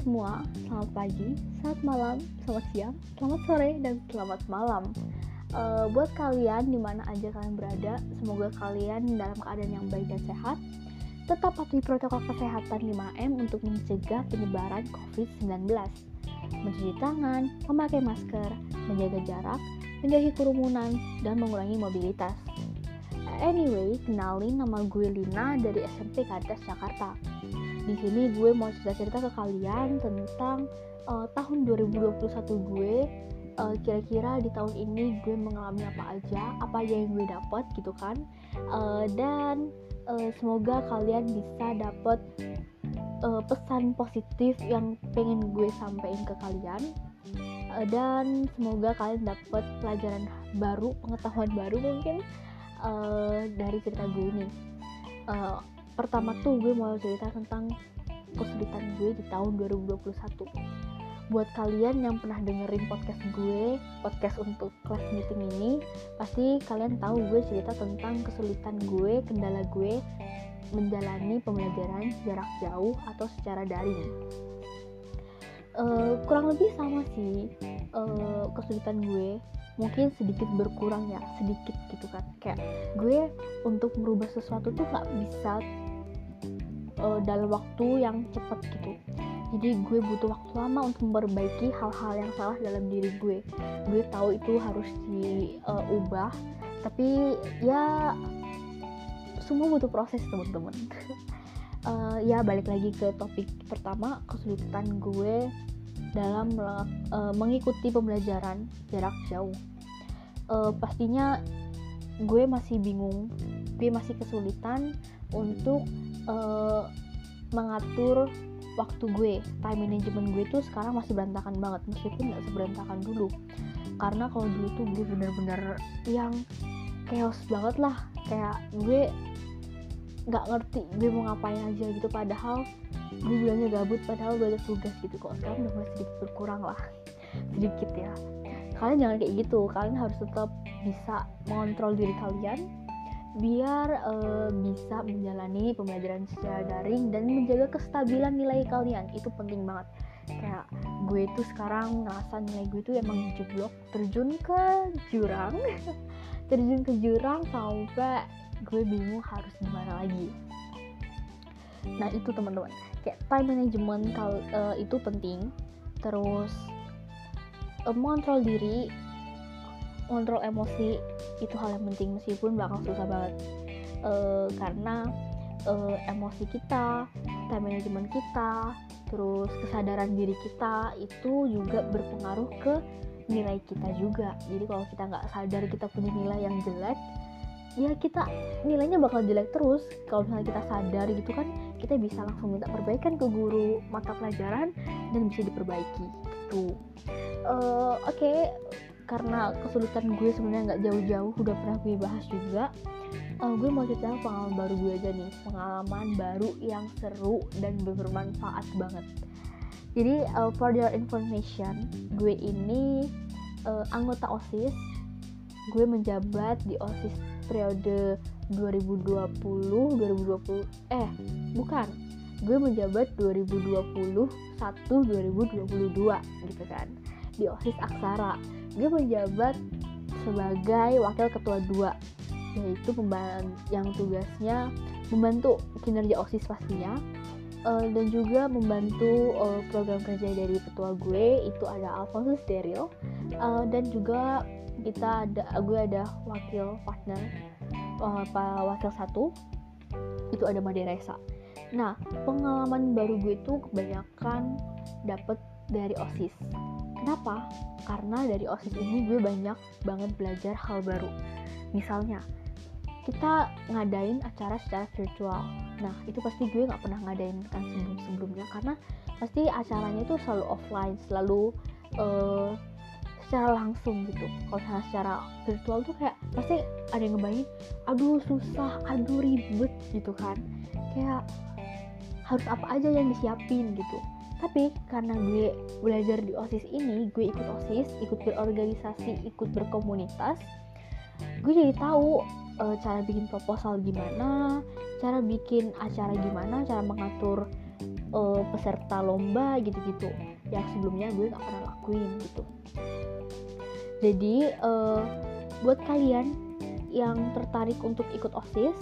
semua, selamat pagi, selamat malam, selamat siang, selamat sore, dan selamat malam. Uh, buat kalian di mana aja kalian berada, semoga kalian dalam keadaan yang baik dan sehat. Tetap patuhi protokol kesehatan 5M untuk mencegah penyebaran COVID-19. Mencuci tangan, memakai masker, menjaga jarak, menjauhi kerumunan, dan mengurangi mobilitas. Anyway, kenalin nama gue Lina dari SMP Kadas Jakarta di sini gue mau cerita-cerita ke kalian tentang uh, tahun 2021 gue. Uh, kira-kira di tahun ini gue mengalami apa aja apa aja yang gue dapat gitu kan. Uh, dan uh, semoga kalian bisa dapat uh, pesan positif yang pengen gue sampaikan ke kalian. Uh, dan semoga kalian dapat pelajaran baru pengetahuan baru mungkin uh, dari cerita gue ini. Uh, pertama tuh gue mau cerita tentang kesulitan gue di tahun 2021 buat kalian yang pernah dengerin podcast gue podcast untuk kelas meeting ini pasti kalian tahu gue cerita tentang kesulitan gue kendala gue menjalani pembelajaran jarak jauh atau secara daring. Uh, kurang lebih sama sih uh, kesulitan gue. Mungkin sedikit berkurang ya sedikit gitu kan. Kayak gue untuk merubah sesuatu tuh nggak bisa uh, dalam waktu yang cepat gitu. Jadi gue butuh waktu lama untuk memperbaiki hal-hal yang salah dalam diri gue. Gue tahu itu harus diubah uh, tapi ya semua butuh proses teman-teman. Uh, ya balik lagi ke topik pertama kesulitan gue dalam uh, mengikuti pembelajaran jarak jauh. Uh, pastinya gue masih bingung gue masih kesulitan untuk uh, mengatur waktu gue time management gue tuh sekarang masih berantakan banget meskipun nggak seberantakan dulu. Karena kalau dulu tuh gue bener-bener yang chaos banget lah. Kayak gue nggak ngerti gue mau ngapain aja gitu padahal gue bilangnya gabut padahal gue ada tugas gitu kok. Sekarang udah mulai sedikit berkurang lah. Sedikit ya. Kalian jangan kayak gitu. Kalian harus tetap bisa mengontrol diri kalian biar uh, bisa menjalani pembelajaran secara daring dan menjaga kestabilan nilai kalian. Itu penting banget. Kayak gue tuh sekarang ngerasa nilai gue tuh emang jeblok. Terjun ke jurang terjun ke jurang sampai gue bingung harus gimana lagi. Nah itu teman-teman. Kayak time management kal uh, itu penting. Terus uh, mengontrol diri kontrol emosi itu hal yang penting. Meskipun bakal susah banget. Uh, karena uh, emosi kita time management kita terus kesadaran diri kita itu juga berpengaruh ke nilai kita juga. Jadi kalau kita nggak sadar kita punya nilai yang jelek ya kita nilainya bakal jelek terus. Kalau misalnya kita sadar gitu kan kita bisa langsung minta perbaikan ke guru mata pelajaran dan bisa diperbaiki. Gitu. Uh, oke okay karena kesulitan gue sebenarnya nggak jauh-jauh udah pernah gue bahas juga. Uh, gue mau cerita pengalaman baru gue aja nih pengalaman baru yang seru dan bermanfaat banget. Jadi uh, for your information gue ini uh, anggota osis. Gue menjabat di osis periode 2020 2020 eh bukan. Gue menjabat 2021 2022 gitu kan di osis aksara gue menjabat sebagai wakil ketua dua yaitu yang tugasnya membantu kinerja osis pastinya. Uh, dan juga membantu uh, program kerja dari ketua gue itu ada Alfonso Steril. Uh, dan juga kita ada gue ada wakil partner uh, wakil satu itu ada Made Reza nah pengalaman baru gue itu kebanyakan dapet dari osis Kenapa? Karena dari OSIS ini gue banyak banget belajar hal baru. Misalnya, kita ngadain acara secara virtual. Nah, itu pasti gue nggak pernah ngadain kan sebelum-sebelumnya karena pasti acaranya itu selalu offline, selalu uh, secara langsung gitu. Kalau secara virtual tuh kayak pasti ada yang ngebayangin, aduh susah, aduh ribet gitu kan. Kayak harus apa aja yang disiapin gitu. Tapi karena gue belajar di osis ini gue ikut osis ikut berorganisasi ikut berkomunitas gue jadi tahu e, cara bikin proposal gimana cara bikin acara gimana cara mengatur uh, peserta lomba gitu-gitu yang sebelumnya gue gak pernah lakuin gitu. Jadi uh, buat kalian yang tertarik untuk ikut osis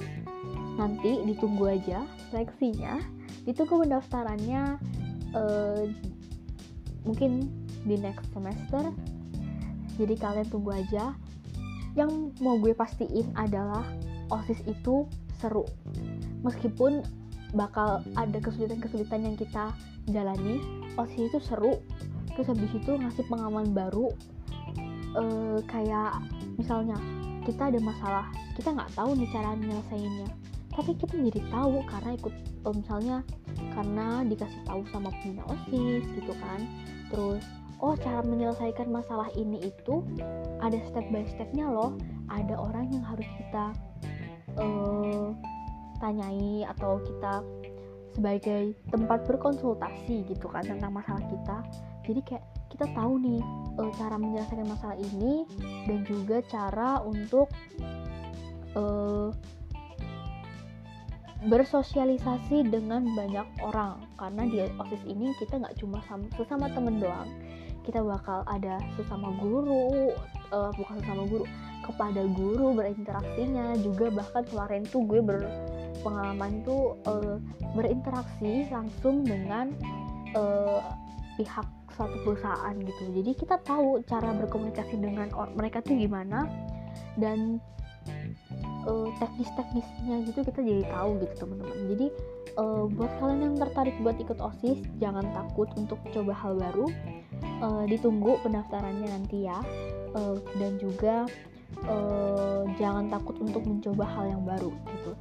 nanti ditunggu aja seleksinya ditunggu pendaftarannya uh, mungkin di next semester. Jadi kalian tunggu aja. Yang mau gue pastiin adalah osis itu seru. Meskipun bakal ada kesulitan-kesulitan yang kita jalani osis itu seru. Terus habis itu ngasih pengalaman baru. E, kayak misalnya kita ada masalah. Kita nggak tahu nih cara menyelesaikannya tapi kita jadi tahu karena ikut e, misalnya karena dikasih tahu sama punya osis gitu kan. Terus oh cara menyelesaikan masalah ini itu ada step by stepnya loh. Ada orang yang harus kita uh, tanyai atau kita sebagai tempat berkonsultasi gitu kan tentang masalah kita. Jadi kayak kita tahu nih uh, cara menyelesaikan masalah ini dan juga cara untuk uh, bersosialisasi dengan banyak orang. Karena di osis ini kita nggak cuma sama, sesama temen doang. Kita bakal ada sesama guru uh, bukan sesama guru kepada guru berinteraksinya. Juga bahkan kemarin tuh gue berpengalaman tuh uh, berinteraksi langsung dengan uh, pihak suatu perusahaan gitu. Jadi kita tahu cara berkomunikasi dengan mereka tuh gimana. Dan uh, teknis-teknisnya gitu kita jadi tahu gitu teman-teman. Jadi uh, buat kalian yang tertarik buat ikut osis jangan takut untuk coba hal baru. Uh, ditunggu pendaftarannya nanti ya. Uh, dan juga uh, jangan takut untuk mencoba hal yang baru gitu.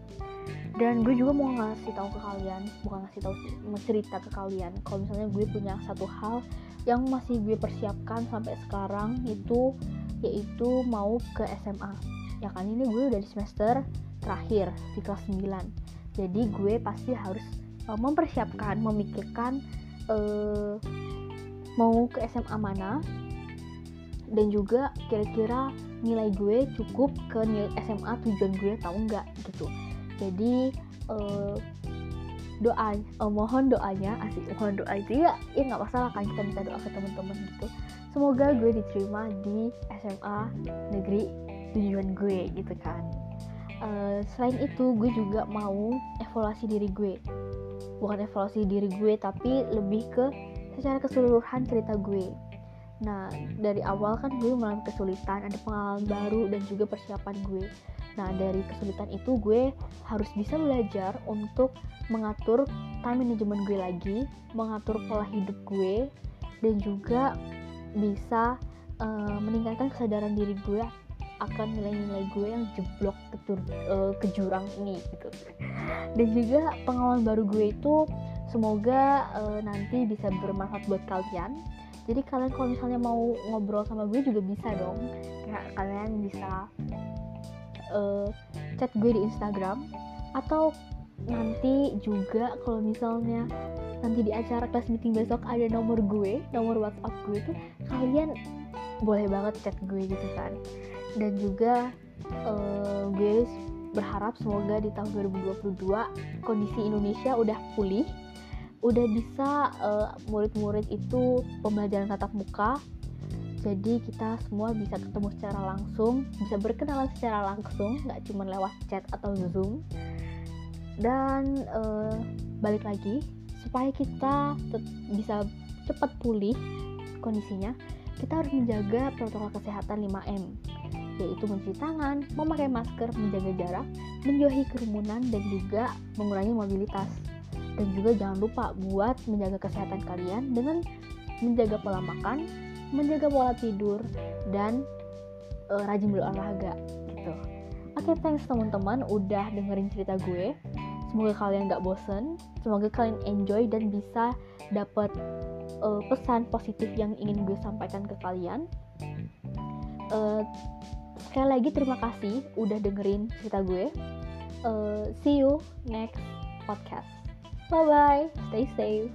Dan gue juga mau ngasih tahu ke kalian bukan ngasih tahu cerita ke kalian. Kalau misalnya gue punya satu hal yang masih gue persiapkan sampai sekarang itu yaitu mau ke SMA ya kan ini gue udah di semester terakhir di kelas 9 jadi gue pasti harus uh, mempersiapkan memikirkan uh, mau ke SMA mana dan juga kira-kira nilai gue cukup ke nilai SMA tujuan gue tahu nggak gitu. Jadi uh, doa uh, mohon doanya asik mohon doa itu ya ya nggak masalah kan kita minta doa ke teman-teman gitu. Semoga gue diterima di SMA negeri tujuan gue gitu kan. Uh, selain itu gue juga mau evaluasi diri gue. Bukan evaluasi diri gue tapi lebih ke secara keseluruhan cerita gue. Nah, dari awal kan gue mengalami kesulitan, ada pengalaman baru dan juga persiapan gue. Nah, dari kesulitan itu gue harus bisa belajar untuk mengatur time management gue lagi, mengatur pola hidup gue, dan juga bisa uh, meningkatkan kesadaran diri gue akan nilai-nilai gue yang jeblok ke, uh, ke jurang ini gitu. Dan juga pengalaman baru gue itu semoga uh, nanti bisa bermanfaat buat kalian. Jadi kalian kalau misalnya mau ngobrol sama gue juga bisa dong. Kayak kalian bisa uh, chat gue di Instagram. Atau nanti juga kalau misalnya nanti di acara kelas meeting besok ada nomor gue nomor WhatsApp gue tuh kalian boleh banget chat gue gitu kan dan juga uh, gue berharap semoga di tahun 2022 kondisi Indonesia udah pulih udah bisa uh, murid-murid itu pembelajaran tatap muka. Jadi kita semua bisa ketemu secara langsung bisa berkenalan secara langsung nggak cuma lewat chat atau zoom. Dan uh, balik lagi supaya kita bisa cepat pulih kondisinya kita harus menjaga protokol kesehatan 5M yaitu mencuci tangan, memakai masker, menjaga jarak, menjauhi kerumunan dan juga mengurangi mobilitas dan juga jangan lupa buat menjaga kesehatan kalian dengan menjaga pola makan, menjaga pola tidur, dan uh, rajin berolahraga gitu. Oke, okay, thanks teman-teman udah dengerin cerita gue. Semoga kalian gak bosen, semoga kalian enjoy dan bisa dapat uh, pesan positif yang ingin gue sampaikan ke kalian. Uh, sekali lagi terima kasih udah dengerin cerita gue. Uh, see you next podcast. Bye bye. Stay safe.